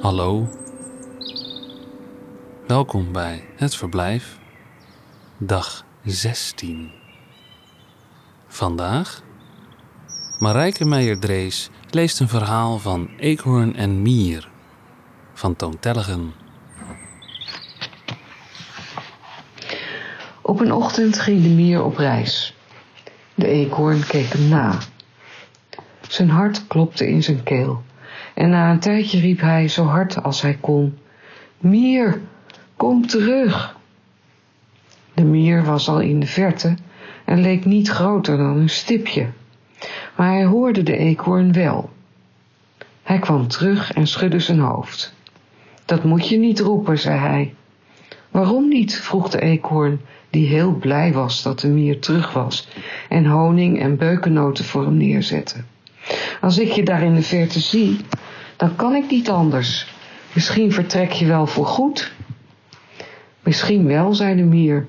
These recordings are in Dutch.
Hallo. Welkom bij het verblijf, dag 16. Vandaag Marijke Meijer-Drees leest een verhaal van Eekhoorn en Mier van Toon Tellegen. Op een ochtend ging de mier op reis. De eekhoorn keek hem na. Zijn hart klopte in zijn keel en na een tijdje riep hij zo hard als hij kon: Mier, kom terug! De mier was al in de verte en leek niet groter dan een stipje, maar hij hoorde de eekhoorn wel. Hij kwam terug en schudde zijn hoofd. Dat moet je niet roepen, zei hij. Waarom niet? vroeg de eekhoorn, die heel blij was dat de mier terug was en honing en beukennoten voor hem neerzette. Als ik je daar in de verte zie, dan kan ik niet anders. Misschien vertrek je wel voor goed. Misschien wel, zei de mier,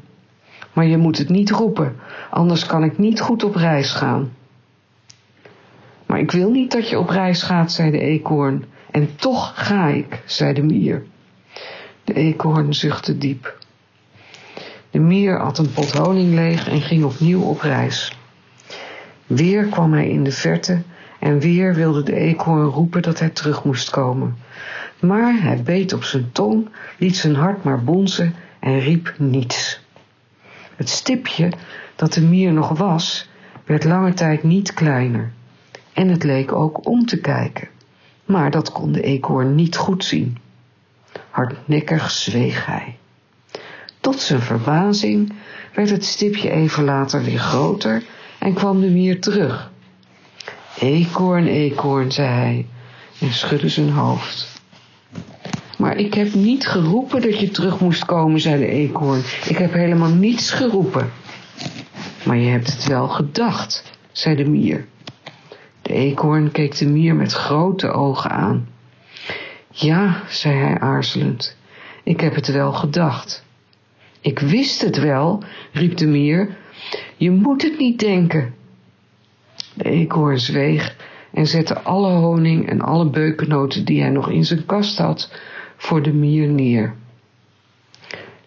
maar je moet het niet roepen, anders kan ik niet goed op reis gaan. Maar ik wil niet dat je op reis gaat, zei de eekhoorn, en toch ga ik, zei de mier. De eekhoorn zuchtte diep. De mier at een pot honing leeg en ging opnieuw op reis. Weer kwam hij in de verte en weer wilde de eekhoorn roepen dat hij terug moest komen. Maar hij beet op zijn tong, liet zijn hart maar bonzen en riep niets. Het stipje dat de mier nog was, werd lange tijd niet kleiner. En het leek ook om te kijken. Maar dat kon de eekhoorn niet goed zien. Hardnekkig zweeg hij. Tot zijn verbazing werd het stipje even later weer groter en kwam de mier terug. Eekhoorn, eekhoorn, zei hij en schudde zijn hoofd. Maar ik heb niet geroepen dat je terug moest komen, zei de eekhoorn. Ik heb helemaal niets geroepen. Maar je hebt het wel gedacht, zei de mier. De eekhoorn keek de mier met grote ogen aan. Ja, zei hij aarzelend, ik heb het wel gedacht. Ik wist het wel, riep de mier. Je moet het niet denken. De eekhoorn zweeg en zette alle honing en alle beukennoten die hij nog in zijn kast had voor de mier neer.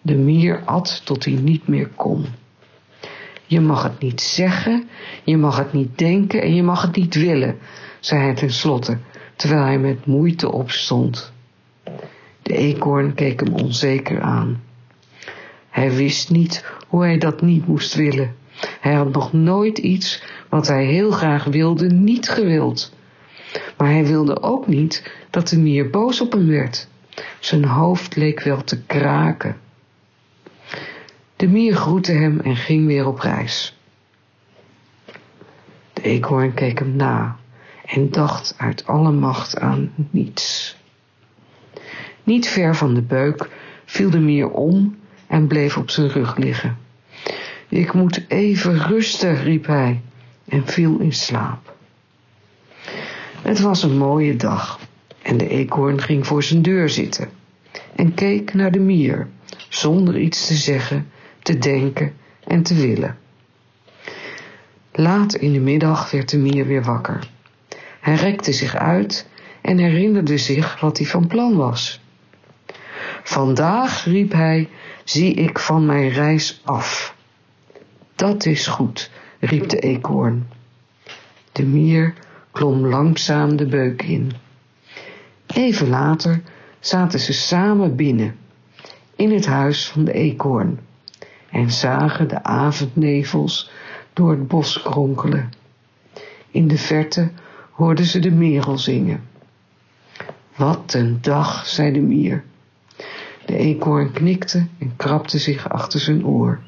De mier at tot hij niet meer kon. Je mag het niet zeggen, je mag het niet denken en je mag het niet willen, zei hij tenslotte, terwijl hij met moeite opstond. De eekhoorn keek hem onzeker aan. Hij wist niet hoe hij dat niet moest willen. Hij had nog nooit iets wat hij heel graag wilde niet gewild. Maar hij wilde ook niet dat de mier boos op hem werd. Zijn hoofd leek wel te kraken. De mier groette hem en ging weer op reis. De eekhoorn keek hem na en dacht uit alle macht aan niets. Niet ver van de beuk viel de mier om en bleef op zijn rug liggen. Ik moet even rusten, riep hij en viel in slaap. Het was een mooie dag en de eekhoorn ging voor zijn deur zitten en keek naar de mier, zonder iets te zeggen, te denken en te willen. Laat in de middag werd de mier weer wakker. Hij rekte zich uit en herinnerde zich wat hij van plan was. Vandaag, riep hij, zie ik van mijn reis af. Dat is goed, riep de eekhoorn. De mier klom langzaam de beuk in. Even later zaten ze samen binnen, in het huis van de eekhoorn, en zagen de avondnevels door het bos kronkelen. In de verte hoorden ze de merel zingen. Wat een dag, zei de mier. De eekhoorn knikte en krabde zich achter zijn oor.